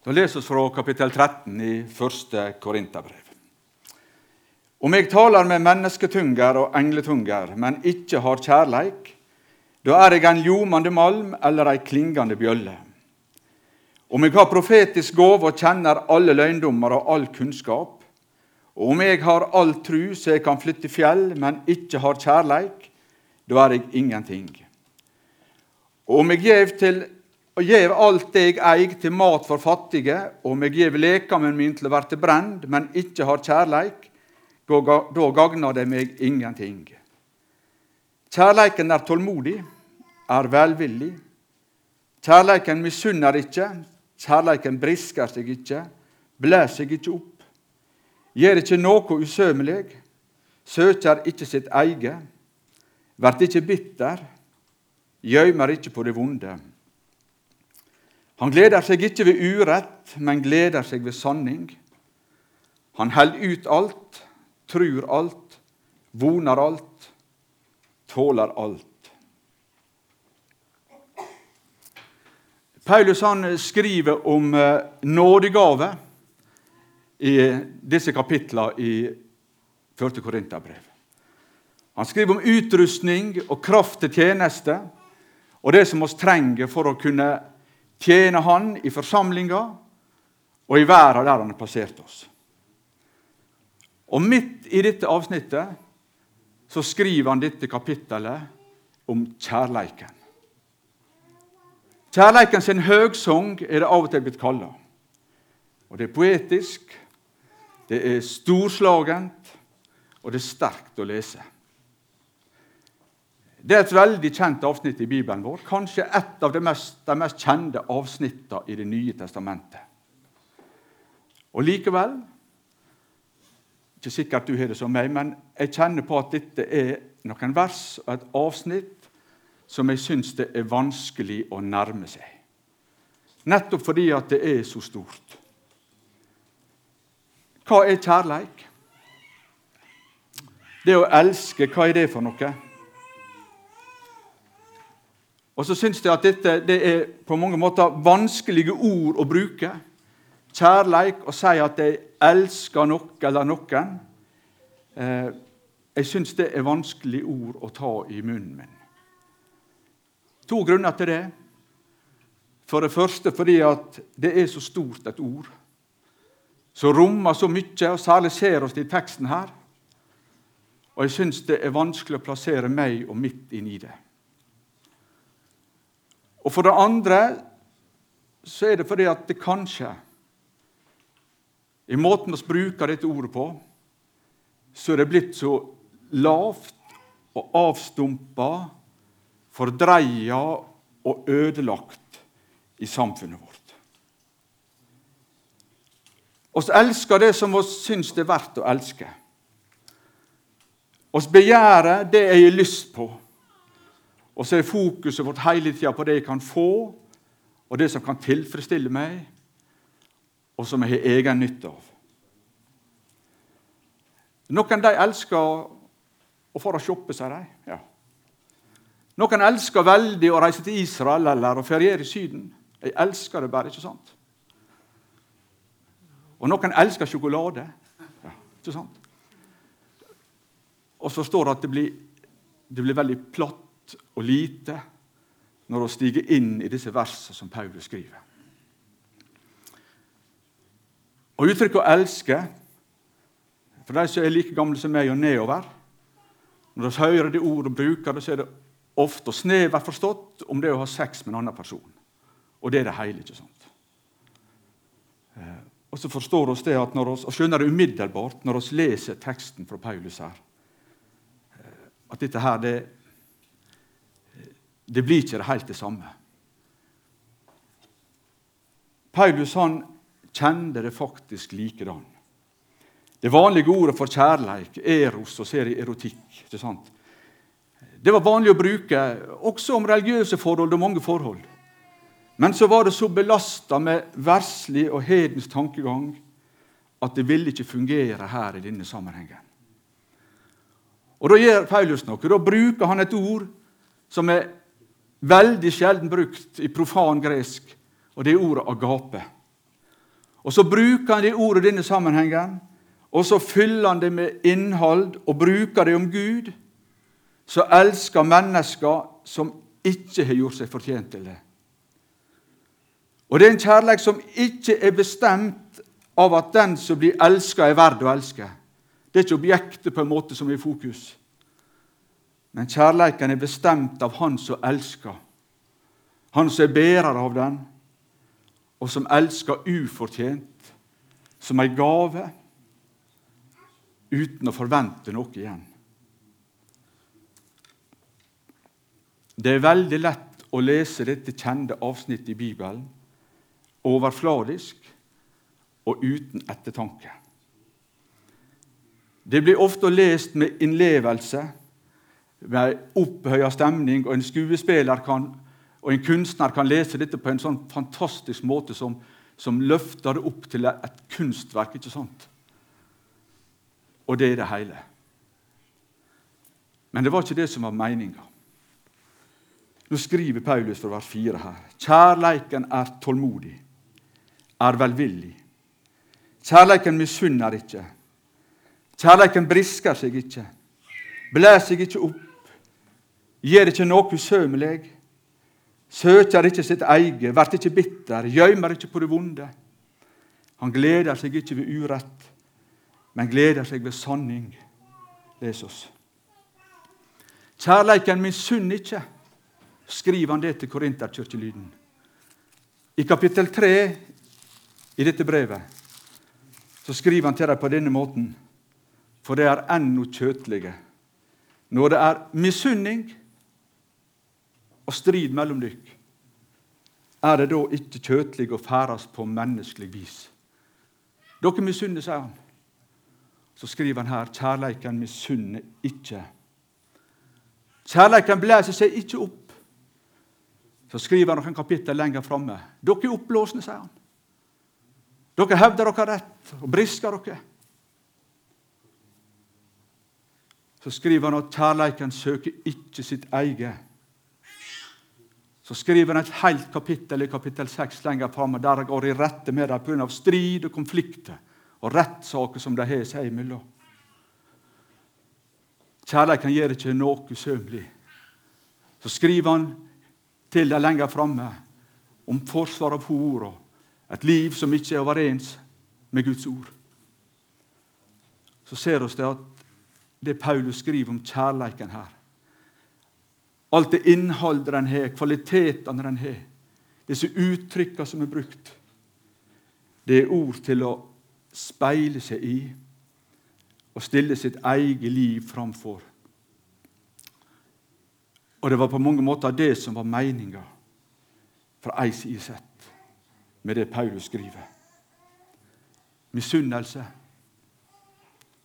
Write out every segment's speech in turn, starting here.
Da leser vi fra kapittel 13 i første Korinterbrev. Om jeg taler med mennesketunger og engletunger, men ikke har kjærleik, da er jeg en ljomande malm eller ei klingande bjølle. Om jeg har profetisk gåve og kjenner alle løgndommer og all kunnskap, og om jeg har all tru så jeg kan flytte fjell, men ikke har kjærleik, da er jeg ingenting. Og om jeg gjev til og gjev alt det eg eig til mat for fattige, og om jeg gjev lekamen min til å verte brend, men ikkje har kjærleik, da gagnar det meg ingenting. Kjærleiken er tålmodig, er velvillig. Kjærleiken misunner ikke, kjærleiken brisker seg ikke, blæs seg ikke opp, gjør ikke noe usømelig, søker ikke sitt eige, vert ikke bitter, gjøymer ikke på det vonde. Han gleder seg ikke ved urett, men gleder seg ved sanning. Han held ut alt, trur alt, voner alt, tåler alt. Paulus han skriver om eh, nådegave i disse kapitlene i 1. Korinterbrev. Han skriver om utrustning og kraft til tjeneste og det som vi trenger for å kunne tjene Han i forsamlinga og i verden der Han har plassert oss. Og midt i dette avsnittet så skriver han dette kapittelet om kjærleiken. Kjærleiken sin høgsang er det av og til blitt kalla. Og det er poetisk, det er storslagent, og det er sterkt å lese. Det er et veldig kjent avsnitt i Bibelen vår, kanskje et av de mest, de mest kjente avsnittene i Det nye testamentet. Og likevel Ikke sikkert du har det som meg, men jeg kjenner på at dette er noen vers og et avsnitt som jeg syns det er vanskelig å nærme seg. Nettopp fordi at det er så stort. Hva er kjærleik? Det å elske, hva er det for noe? Og så syns jeg at dette det er på mange måter vanskelige ord å bruke. Kjærleik å si at jeg elsker noe eller noen. Eh, jeg syns det er vanskelige ord å ta i munnen min. To grunner til det. For det første fordi at det er så stort et ord. Som rommer så mye, og særlig ser oss i teksten her. Og jeg syns det er vanskelig å plassere meg og mitt inn i det. Og for det andre så er det fordi at det kanskje I måten vi bruker dette ordet på, så er det blitt så lavt og avstumpa, fordreia og ødelagt i samfunnet vårt. Vi elsker det som vi syns det er verdt å elske. Vi begjærer det jeg har lyst på. Og så er fokuset vårt hele tida på det jeg kan få, og det som kan tilfredsstille meg, og som jeg har egen nytte av. Noen de elsker å få shoppe, sier de. Ja. Noen elsker veldig å reise til Israel eller å feriere i Syden. Jeg elsker det bare, ikke sant? Og noen elsker sjokolade. Ja, ikke sant? Og så står det at det blir, det blir veldig platt og lite når vi stiger inn i disse versene som Paulus skriver. Og Uttrykket 'å elske' for de som er like gamle som meg og nedover Når vi hører det ordet og bruker det, så er det ofte snevert forstått om det å ha sex med en annen person. Og det er det hele. ikke sant? Eh, og så forstår vi det at når oss, og skjønner det umiddelbart når vi leser teksten fra Paulus her, eh, at dette her det, det blir ikke helt det samme. Paulus han kjente det faktisk likedan. Det vanlige ordet for kjærleik, eros, og ser erotikk. ikke sant? Det var vanlig å bruke også om religiøse forhold og mange forhold. Men så var det så belasta med verslig og hedensk tankegang at det ville ikke fungere her i denne sammenhengen. Og Da gjør Paulus noe. Da bruker han et ord som er veldig sjelden brukt i profan gresk, og det er ordet agape. Og så bruker han det ordet i denne sammenhengen, og så fyller han det med innhold og bruker det om Gud, så elsker mennesker som ikke har gjort seg fortjent til det. Og det er en kjærlighet som ikke er bestemt av at den som blir elska, er verd å elske. Det er ikke objektet på en måte som er i fokus. Men kjærleiken er bestemt av Han som elsker. Han som er bærer av den, og som elsker ufortjent, som ei gave, uten å forvente noe igjen. Det er veldig lett å lese dette kjente avsnittet i Bibelen overfladisk og uten ettertanke. Det blir ofte lest med innlevelse, med opphøya stemning, og en skuespiller kan, og en kunstner kan lese dette på en sånn fantastisk måte som, som løfter det opp til et kunstverk. ikke sant? Og det er det hele. Men det var ikke det som var meninga. Nå skriver Paulus fra vers 4 her. Kjærleiken er tålmodig, er velvillig. Kjærleiken misunner ikke. Kjærleiken brisker seg ikke, blæs seg ikke opp, gjør ikke noe usømmelig, søker ikke sitt eget, blir ikke bitter, gjemmer ikke på det vonde. Han gleder seg ikke ved urett, men gleder seg ved sanning. Les oss. Kjærleiken sunn ikke skriver han det til Korinterkirkelyden. I kapittel 3 i dette brevet så skriver han til dem på denne måten For det er ennå kjøtlige. Når det er misunning og strid mellom dykk, er det da ikke kjøtlig å ferdes på menneskelig vis. Dere misunner, sier han. Så skriver han her kjærleiken misunner ikke. Kjærleiken blæser seg ikke opp så skriver han noen kapittel lenger framme. Dere er oppblåsne, sier han. Dere hevder dere rett og brisker dere. Så skriver han at kjærleiken søker ikke sitt eget. Så skriver han et helt kapittel i kapittel 6 lenger fram, der han går i rette med dem pga. strid og konflikter og rettssaker som de har seg imellom. Kjærleiken gjør ikke noe usømmelig. Så skriver han til dem lenger framme om forsvar av ord og et liv som ikke er overens med Guds ord. Så ser vi at det Paulus skriver om kjærleiken her Alt det innholdet den har, kvalitetene den har, disse uttrykkene som er brukt Det er ord til å speile seg i og stille sitt eget liv framfor. Og det var på mange måter det som var meninga fra ei side sett med det Paulus skriver. Misunnelse.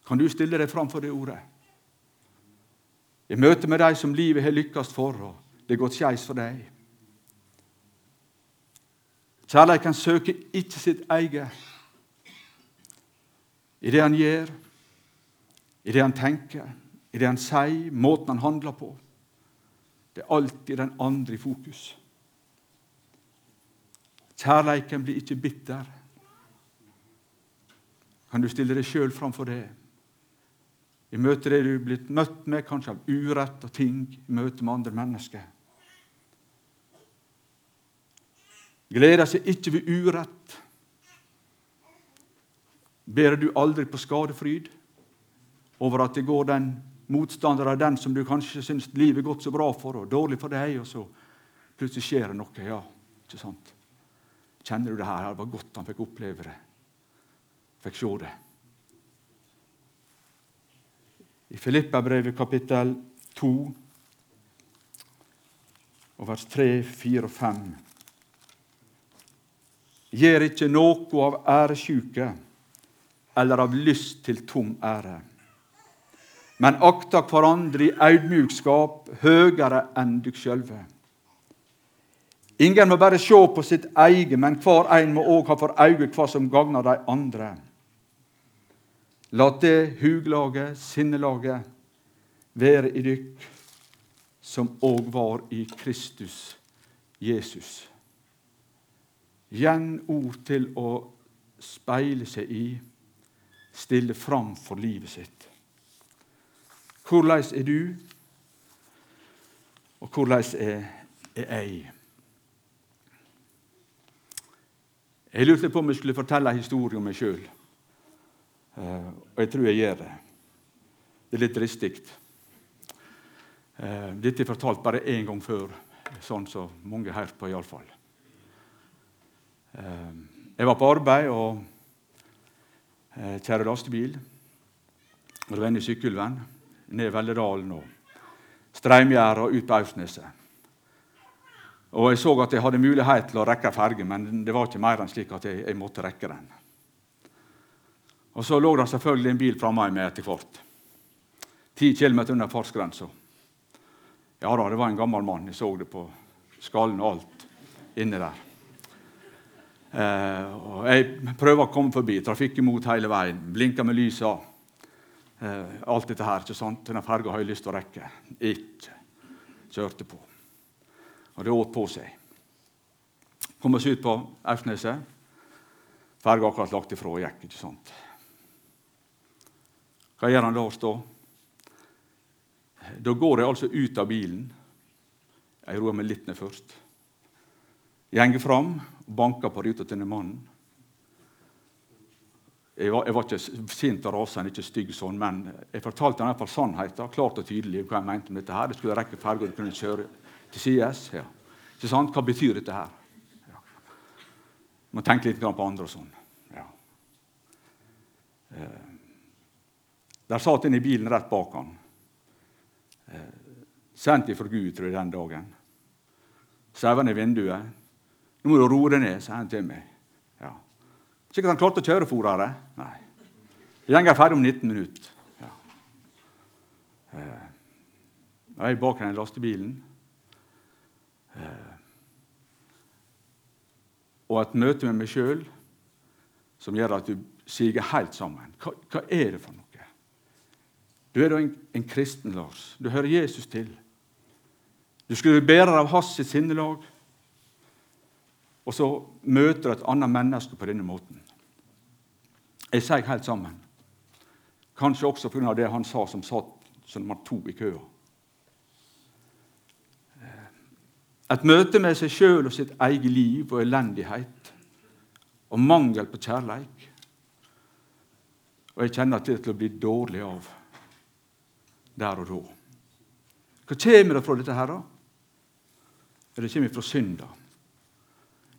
Kan du stille deg framfor det ordet? I møte med de som livet har lykkes for, og det er gått skeis for deg. Kjærleiken søker ikke sitt eget i det han gjør, i det han tenker, i det han sier, måten han handler på. Det er alltid den andre i fokus. Kjærleiken blir ikke bitter. Kan du stille deg sjøl framfor det? I møte det du er blitt møtt med, kanskje av urett og ting, i møte med andre mennesker. Gleder seg ikke ved urett. Ber du aldri på skadefryd over at det går den motstander av den som du kanskje syns livet er gått så bra for, og dårlig for deg, og så plutselig skjer det noe. Ja, ikke sant? Kjenner du det her? Det var godt han fikk oppleve det. Fikk se det. I Filippabrevet kapittel 2 og vers 3, 4 og 5. Gjør ikke noe av æresjuke eller av lyst til tom ære men akta hverandre i audmjukskap høyere enn dykk sjølve. Ingen må bare se på sitt eget, men hver en må òg ha for øye hva som gagner de andre. La det huglaget, sinnelaget, være i dykk som òg var i Kristus Jesus. Igjen ord til å speile seg i, stille fram for livet sitt. Hvordan er du, og hvordan er, er jeg? Jeg lurte på om jeg skulle fortelle en historie om meg sjøl. Eh, og jeg tror jeg gjør det. Det er litt dristig. Eh, dette er fortalt bare én gang før, sånn som mange her på, iallfall. Eh, jeg var på arbeid og kjære lastebil. Og det var en i Sykkylven ned Velledalen og Streimgjerdet og ut på Austneset. Og Jeg så at jeg hadde mulighet til å rekke ferge, men det var ikke mer enn slik at jeg, jeg måtte rekke den. Og Så lå det selvfølgelig en bil framme meg etter hvert. Ti kilometer under fartsgrensa. Ja da, det var en gammel mann. Jeg så det på skallen og alt inni der. Eh, og Jeg prøver å komme forbi. Trafikk imot hele veien. Blinker med lysa. Eh, alt dette her. ikke sant? Denne ferga har jeg lyst til å rekke. Ikke. Kjørte på. Og det åt på seg. Kom oss ut på Austneset. Ferga akkurat lagt ifra og gikk. ikke sant? Hva gjør han da? Stå? Da går jeg altså ut av bilen. Jeg roer meg litt ned først. Jeg går fram og banker på ruta til denne mannen. Jeg var, jeg var, ikke sint og rasende, ikke stygg sånn, men jeg fortalte han sannheten klart og tydelig hva jeg mente om dette. her. Det skulle rekke ferga, du kunne kjøre til sides. Ja. Ikke sant? Hva betyr dette her? Ja. Må tenke litt på andre og sånn. Ja. Eh. Der satt en i bilen rett bak han. Eh. Sendt ifra Gud, tror jeg, den dagen. Sauene i vinduet. 'Nå må du roe deg ned', sa han til meg. Sikkert han klarte å kjøre fortere. Nei. Det er ferdig om 19 minutter. Ja. Eh, jeg er bak den lastebilen. Eh, og et møte med meg sjøl som gjør at du siger helt sammen. Hva, hva, er det for noe? Du er da en, en kristen, Lars. Du hører Jesus til. Du skulle være bærer av hans sinnelag. Og så møter du et annet menneske på denne måten. Jeg sier helt sammen. Kanskje også pga. det han sa som satt som nummer to i køa. Et møte med seg sjøl og sitt eget liv og elendighet og mangel på kjærleik. Og jeg kjenner er til å bli dårlig av der og da. Hva kommer det fra dette her, da? Det kommer fra synda.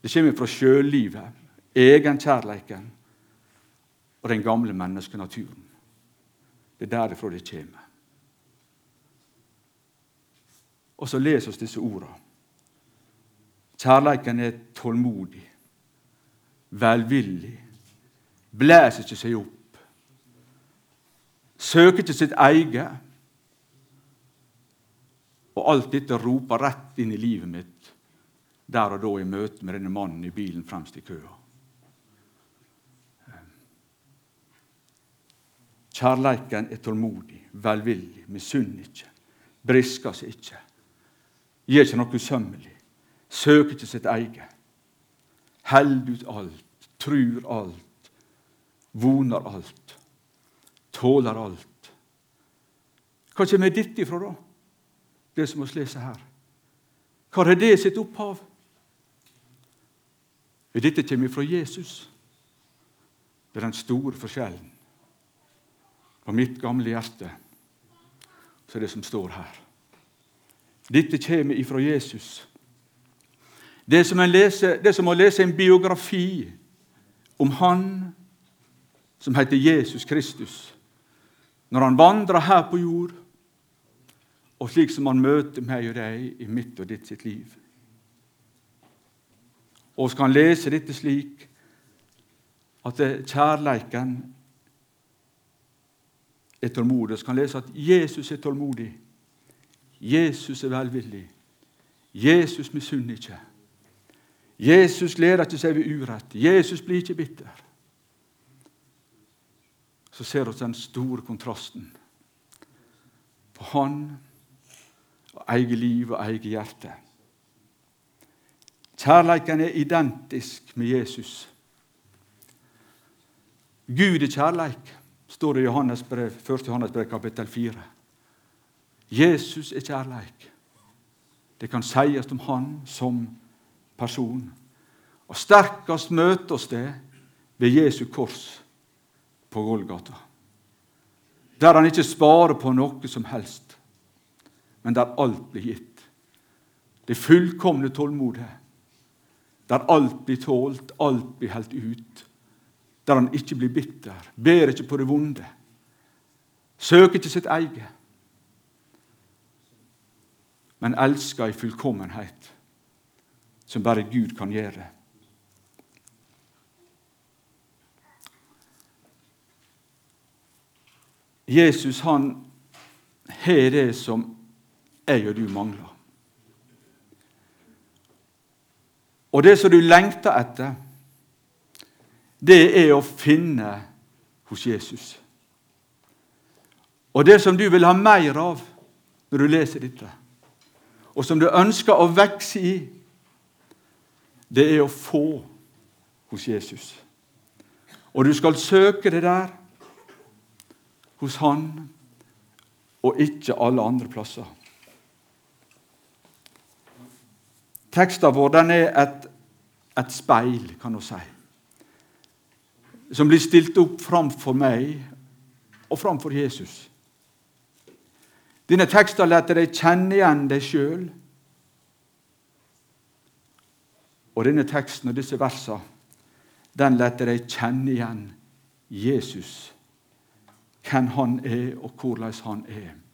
Det kommer fra sjøllivet, egenkjærleiken og den gamle menneskenaturen. Det er derifra det kommer. Og så leser oss disse ordene. Kjærleiken er tålmodig, velvillig, blæser ikke seg opp, søker ikke sitt eget. Og alt dette roper rett inn i livet mitt der og da i møte med denne mannen i bilen fremst i køa. Kjærleiken er tålmodig, velvillig, misunner ikke, brisker seg ikke, gir ikke noe usømmelig, søker ikke sitt eget, holder ut alt, trur alt, voner alt, tåler alt. Hva kommer dette ifra, da? Det som vi leser her. Hva er det sitt opphav? Dette kommer fra Jesus. Det er den store forskjellen på mitt gamle hjerte, så det som står her. Dette kommer ifra Jesus. Det er som, lese, det er som å lese en biografi om Han som heter Jesus Kristus, når han vandrer her på jord, og slik som han møter meg og deg i mitt og ditt sitt liv. Og skal han lese dette slik at kjærleiken er tålmodig, skal han lese at Jesus er tålmodig. Jesus er velvillig. Jesus misunner ikke. Jesus gleder ikke seg ved urett. Jesus blir ikke bitter. Så ser vi den store kontrasten For han eget liv og eget hjerte. Kjærleiken er identisk med Jesus. Gud er kjærleik, står det i Johannes brev, 1. Johannes brev, kapittel 4. Jesus er kjærleik. Det kan sies om han som person. Og sterkest møter oss det ved Jesu kors på Golgata. Der han ikke sparer på noe som helst, men der alt blir gitt. Det fullkomne tålmodet. Der alt blir tålt, alt blir helt ut. Der han ikke blir bitter, ber ikke på det vonde. Søker ikke sitt eget, men elsker i fullkommenhet, som bare Gud kan gjøre. Jesus han har det som jeg og du mangler. Og det som du lengter etter, det er å finne hos Jesus. Og det som du vil ha mer av når du leser dette, og som du ønsker å vokse i, det er å få hos Jesus. Og du skal søke det der hos Han og ikke alle andre plasser. Teksten vår den er et, et speil, kan du si, som blir stilt opp framfor meg og framfor Jesus. Denne teksten lar deg kjenne igjen deg sjøl. Og denne teksten og disse versene den lar deg kjenne igjen Jesus hvem han er, og hvordan han er.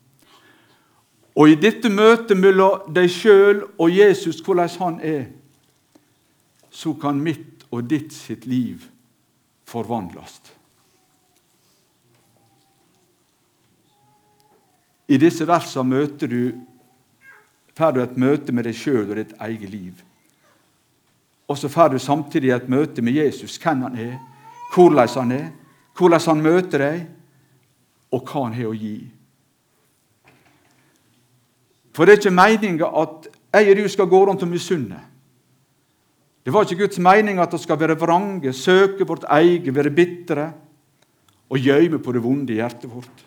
Og i dette møtet mellom deg sjøl og Jesus, hvordan han er, så kan mitt og ditt sitt liv forvandles. I disse versene møter du, får du et møte med deg sjøl og ditt eget liv. Og så får du samtidig et møte med Jesus, hvem han er, hvordan han er, hvordan han møter deg, og hva han har å gi. For det er ikke meninga at jeg og du skal gå rundt og misunne. Det var ikke Guds mening at vi skal være vrange, søke vårt eget, være bitre og gjemme på det vonde i hjertet vårt.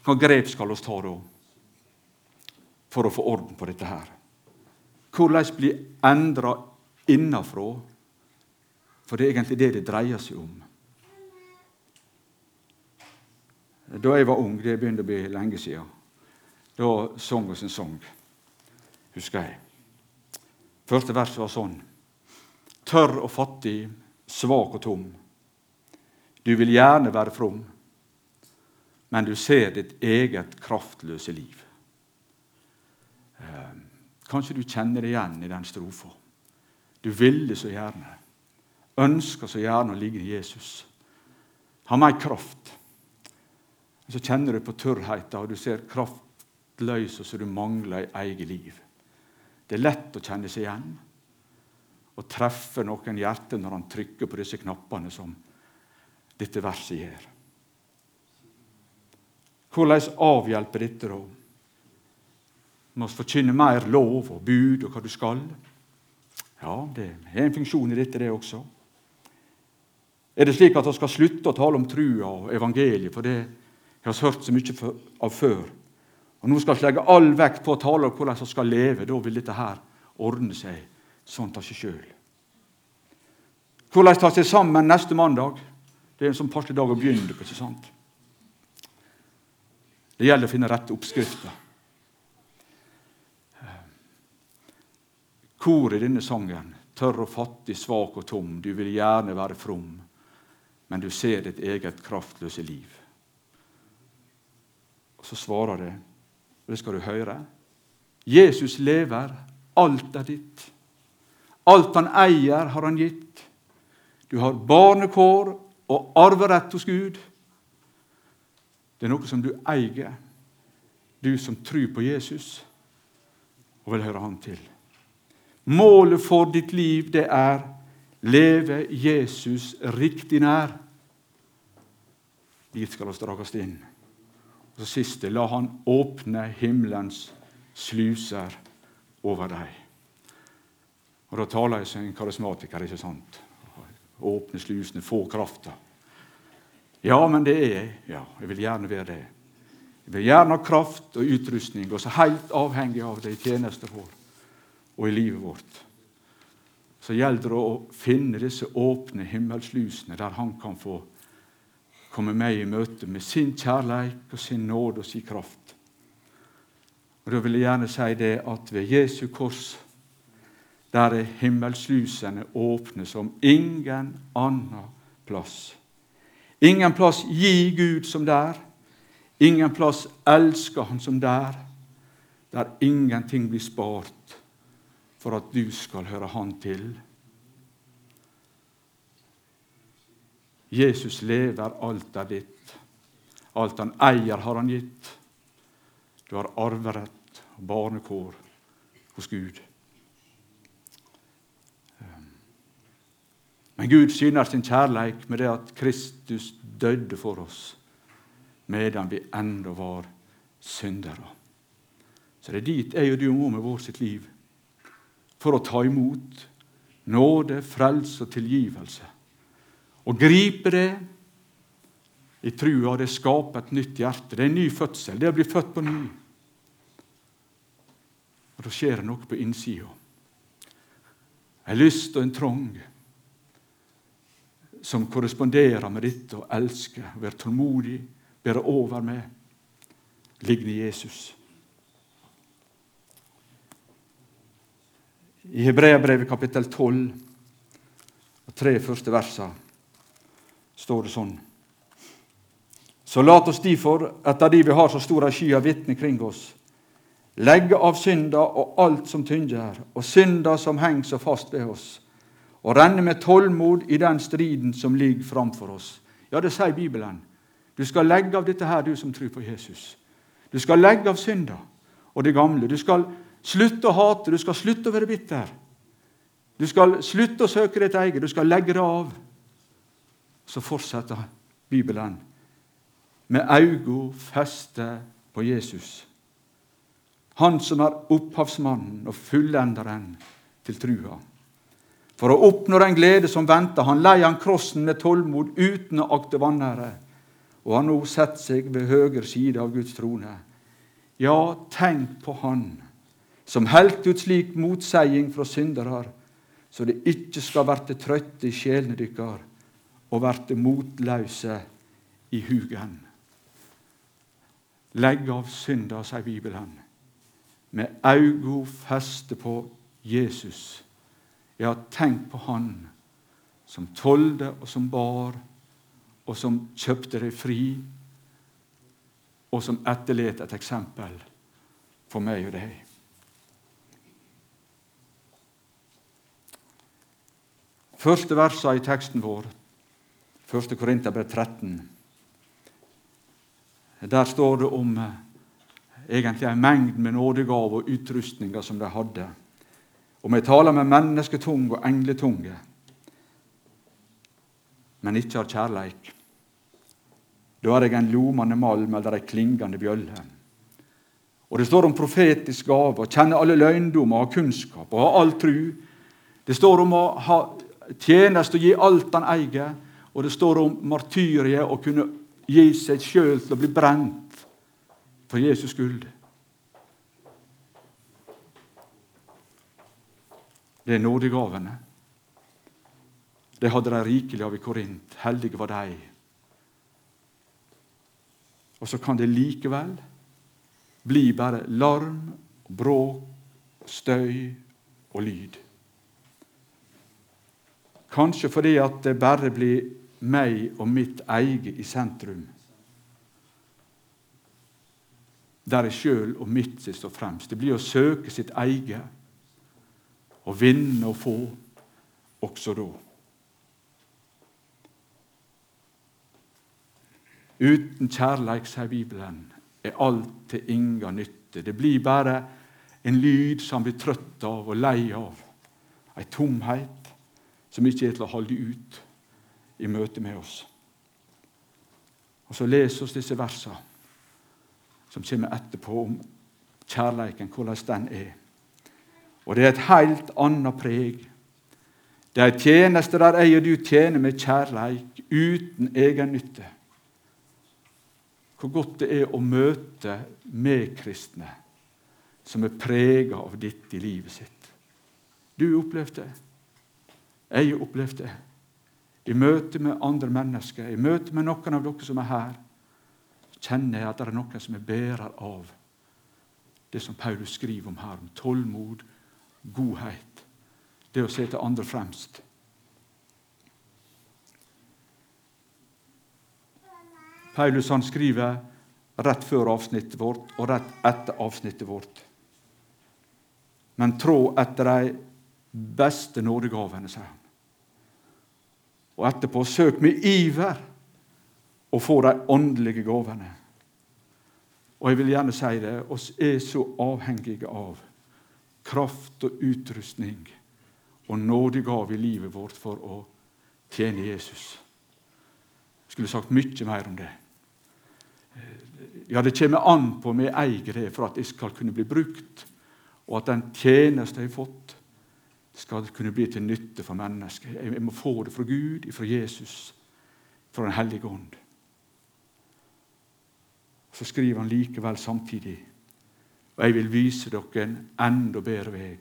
Hva grep skal vi ta da for å få orden på dette her? Hvordan bli endra innafra? For det er egentlig det det dreier seg om. Da jeg var ung, det begynte å bli lenge siden, da sang vi en sang, husker jeg. Første vers var sånn. Tørr og fattig, svak og tom. Du vil gjerne være from, men du ser ditt eget kraftløse liv. Eh, kanskje du kjenner det igjen i den strofa. Du ville så gjerne, ønsker så gjerne å ligge i Jesus. Ha mer kraft. Så kjenner du på tørrheten, og du ser kraftløsa som du mangler i eget liv. Det er lett å kjenne seg igjen og treffe noen hjerte når han trykker på disse knappene som dette verset gjør. Hvordan avhjelper dette, da? Du må forkynne mer lov og bud og hva du skal. Ja, det er en funksjon i dette, det også. Er det slik at vi skal slutte å tale om trua og evangeliet, for det jeg har hørt så mye av før. Og Nå skal vi legge all vekt på å tale om hvordan vi skal leve. Da vil dette her ordne seg sånn av seg sjøl. Hvordan ta seg sammen neste mandag? Det er en sånn passelig dag å begynne på. ikke sant? Det gjelder å finne rette oppskrifter. Kor i denne sangen, tørr og fattig, svak og tom, du vil gjerne være from, men du ser ditt eget kraftløse liv. Og Så svarer det, og det skal du høre. Jesus lever. Alt er ditt. Alt han eier, har han gitt. Du har barnekår og arverett hos Gud. Det er noe som du eier, du som tror på Jesus og vil høre Han til. Målet for ditt liv, det er leve Jesus riktig nær. Dit skal vi dras inn. Og så siste la han åpne himmelens sluser over deg. Og Da taler jeg som en karismatiker, ikke sant? åpne slusene, få krafta. Ja, men det er jeg. Ja, jeg vil gjerne være det. Jeg vil gjerne ha kraft og utrustning, og så helt avhengig av det i tjenesten vår og i livet vårt. Så gjelder det å finne disse åpne himmelslusene, der Han kan få komme meg i møte med sin kjærleik og sin nåde og sin kraft. Og Da vil jeg gjerne si det at ved Jesu kors der er himmelslusene åpne som ingen annen plass. Ingen plass gir Gud som der. Ingen plass elsker Han som der. Der ingenting blir spart for at du skal høre Han til. Jesus lever, alt er ditt. Alt han eier, har han gitt. Du har arverett og barnekår hos Gud. Men Gud syner sin kjærleik med det at Kristus døde for oss medan vi ennå var syndere. Så det er dit jeg og du må med vårt sitt liv for å ta imot nåde, frelse og tilgivelse. Og gripe det i trua. Det skaper et nytt hjerte. Det er en ny fødsel. Det er å bli født på ny. Og Da skjer det noe på innsida. En lyst og en trong som korresponderer med dette å elske, være tålmodig, bære over med, ligger Jesus. I Hebreabrevet kapittel 12, og tre første versene, står det sånn Så lat oss derfor, etter de vi har så stor sky av vitner kring oss, legge av synda og alt som tynger, og synda som henger så fast ved oss, og renne med tålmod i den striden som ligger framfor oss. Ja, det sier Bibelen. Du skal legge av dette her, du som tror på Jesus. Du skal legge av synda og det gamle. Du skal slutte å hate, du skal slutte å være bitter. Du skal slutte å søke ditt eget, du skal legge det av. Så fortsetter Bibelen med øynene festet på Jesus. Han som er opphavsmannen og fullenderen til trua. For å oppnå den glede som venter, han leier han krossen med tålmod uten å akte vanære, og har nå sett seg ved høyre side av Guds trone. Ja, tenk på Han som helt ut slik motseiing fra syndere, så det ikke skal verte trøtte i sjelene dykkar og verte motløse i hugen. Legg av synda, sier Bibelen, med augo feste på Jesus. Ja, tenk på Han som tolde og som bar, og som kjøpte deg fri, og som etterlet et eksempel for meg og deg. Første versa i teksten vår, 1. Korinterbrev 13. Der står det om eh, egentlig en mengd med nådegaver og utrustninger som de hadde. Om jeg taler med mennesketunge og engletunge, men ikke har kjærleik, da er jeg en lomende malm eller ei klingende bjølle. Og Det står om profetisk gave, å kjenne alle løgndommer, ha kunnskap og ha all tru. Det står om å ha tjeneste og gi alt han eier. Og det står om martyriet å kunne gi seg sjøl til å bli brent for Jesus skyld. Det er nådegavene. Det hadde de rikelig av i Korint. Heldige var de. Og så kan det likevel bli bare larm, bråk, støy og lyd. Kanskje fordi at det bare blir meg og mitt eget i sentrum. Der jeg sjøl og mitt står fremst. Det blir å søke sitt eget og vinne og få også da. Uten kjærleik, sier Bibelen, er alt til inga nytte. Det blir bare en lyd som blir trøtt av og lei av. Ei tomhet som ikke er til å holde ut i møte med oss. Og Så leser oss disse versene som kommer etterpå, om kjærleiken, hvordan den er. Og det er et helt annet preg. Det er tjenester tjeneste der jeg og du tjener med kjærleik, uten egennytte. Hvor godt det er å møte medkristne som er prega av dette i livet sitt. Du opplevde det. Jeg opplevde det. I møte med andre mennesker, i møte med noen av dere som er her, kjenner jeg at det er noen som er bærer av det som Paulus skriver om her, om tålmod, godhet, det å sette andre fremst. Paulus han skriver rett før avsnittet vårt og rett etter avsnittet vårt. Men trå etter de beste nådegavene, sier han. Og etterpå søk med iver å få de åndelige gavene. Og jeg vil gjerne si det, oss er så avhengige av kraft og utrustning og nådegave i livet vårt for å tjene Jesus. Jeg skulle sagt mye mer om det. Ja, det kommer an på om jeg eier det for at jeg skal kunne bli brukt, og at den tjeneste jeg har fått, skal kunne bli til nytte for mennesker. Jeg må få det fra Gud, fra Jesus, fra Den hellige ånd. Så skriver han likevel samtidig og jeg vil vise dere en enda bedre vei.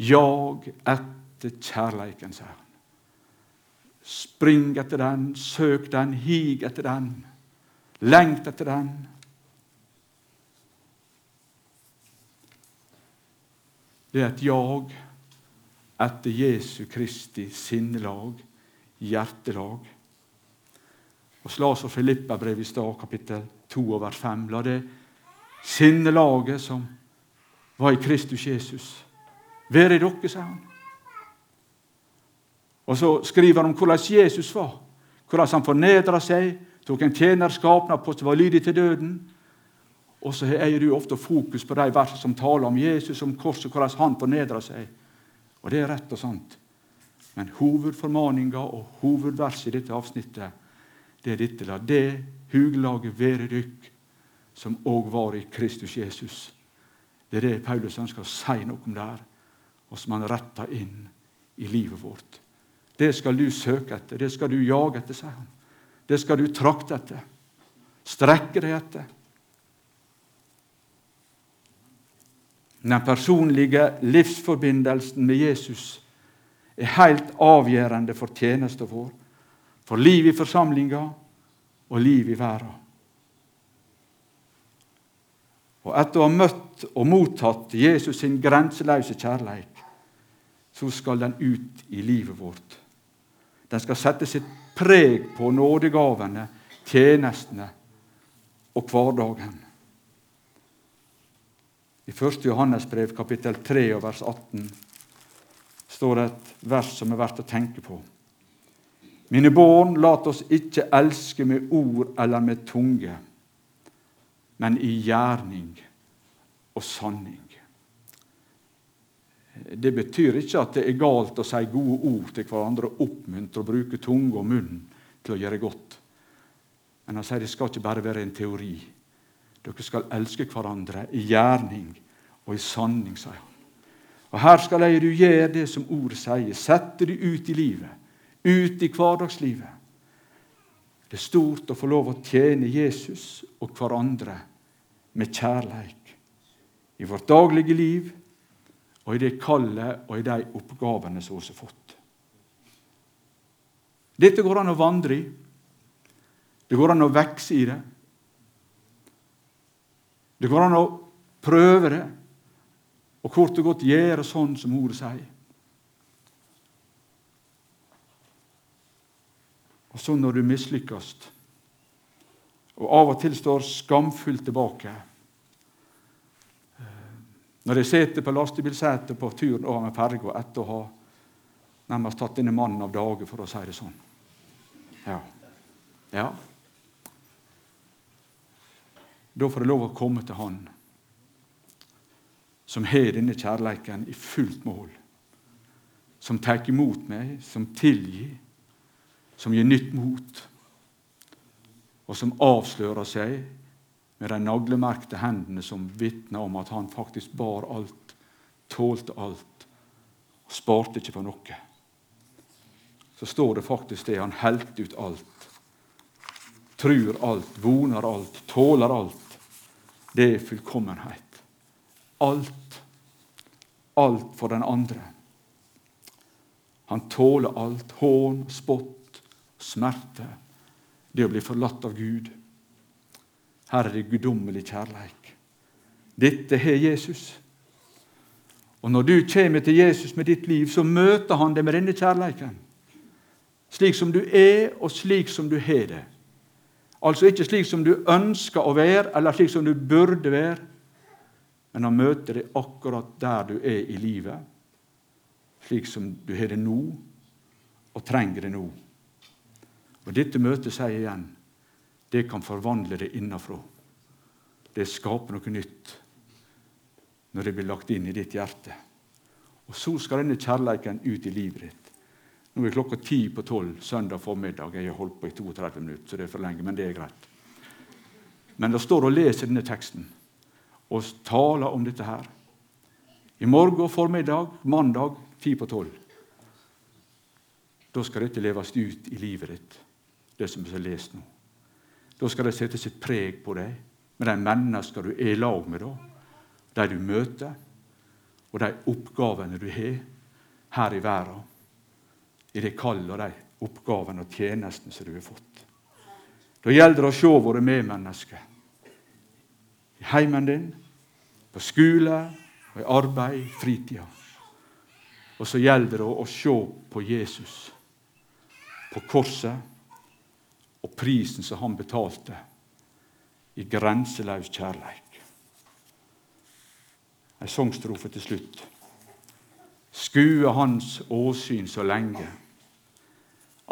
Jag etter kjærleiken, sier han. Spring etter den, søk den, hig etter den. Lengt etter den. Det er et jag etter Jesu Kristi sinnelag, hjertelag. Og La oss Filippa brev i stad, kapittel 2 og vers 5. La det sinnelaget som var i Kristus Jesus, være i dere, sier han. Og så skriver han om hvordan Jesus var. Hvordan han fornedra seg, tok en tjenerskap på apostel var lydig til døden. Og så eier du ofte fokus på de versene som taler om Jesus, om korset, hvordan han fornedra seg. Og det er rett og sant. Men hovedformaninga og hovedverset i dette avsnittet det er dette. La det hugelaget være dykk som òg var i Kristus Jesus. Det er det Paulus ønsker å si noe om der, og som han retter inn i livet vårt. Det skal du søke etter, det skal du jage etter, sier han. Det skal du trakte etter, strekke deg etter. Den personlige livsforbindelsen med Jesus er helt avgjørende for tjenesten vår, for liv i forsamlinga og liv i verden. Og etter å ha møtt og mottatt Jesus sin grenseløse kjærleik, så skal den ut i livet vårt. Den skal sette sitt preg på nådegavene, tjenestene og hverdagen. I 1. Johannes brev, kapittel 3, vers 18, står det et vers som er verdt å tenke på. Mine barn, lat oss ikke elske med ord eller med tunge, men i gjerning og sanning. Det betyr ikke at det er galt å si gode ord til hverandre og oppmuntre og bruke tunge og munn til å gjøre godt. Men han sier det skal ikke bare være en teori. Dere skal elske hverandre i gjerning og i sanning, sier han. Og Her skal jeg du gjøre det som ordet sier. Sette det ut i livet, ut i hverdagslivet. Det er stort å få lov å tjene Jesus og hverandre med kjærleik i vårt daglige liv og i det kallet og i de oppgavene som vi har fått. Dette går an å vandre i. Det går an å vokse i det. Det går an å prøve det, og kort og godt gjøre sånn som ordet sier. Og så når du mislykkes, og av og til står skamfullt tilbake eh, Når jeg sitter på lastebilsetet på turen over med ferga etter å ha nærmest tatt denne mannen av dage, for å si det sånn. Ja. ja. Da får jeg lov å komme til Han som har denne kjærleiken i fullt mål. Som tar imot meg, som tilgir, som gir nytt mot. Og som avslører seg med de naglemerkte hendene som vitner om at han faktisk bar alt, tålte alt, og sparte ikke på noe. Så står det faktisk det. Han helte ut alt. Trur alt, voner alt, tåler alt. Det er fullkommenhet. Alt. Alt for den andre. Han tåler alt. Hån, spott, smerte. Det å bli forlatt av Gud. Her er det guddommelig kjærleik. Dette har Jesus. Og Når du kommer til Jesus med ditt liv, så møter han deg med denne kjærleiken. Slik som du er, og slik som du har det. Altså ikke slik som du ønsker å være, eller slik som du burde være, men han møter deg akkurat der du er i livet, slik som du har det nå, og trenger det nå. Og Dette møtet sier igjen det kan forvandle det innafra. Det skaper noe nytt når det blir lagt inn i ditt hjerte. Og Så skal denne kjærleiken ut i livet ditt. Nå er klokka ti på tolv søndag formiddag. Jeg har holdt på i 32 minutter, så det er for lenge, men det er greit. Men det står og leser denne teksten og taler om dette her. I morgen formiddag, mandag ti på tolv. Da skal dette leves ut i livet ditt, det som er lest nå. Da skal det sette sitt preg på deg med de mennesker du er i lag med. da de du møter, og de oppgavene du har her i verden, i det kallet og de oppgavene og tjenestene som du har fått. Da gjelder det å se våre medmennesker i heimen din, på skole, og i arbeid, i fritida. Og så gjelder det å se på Jesus, på korset, og prisen som han betalte, i grenseløs kjærleik. Ei sangstrofe til slutt. Skue Hans åsyn så lenge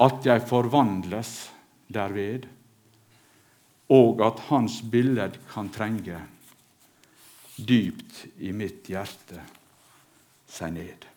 at jeg forvandles derved, og at Hans billed kan trenge dypt i mitt hjerte seg ned.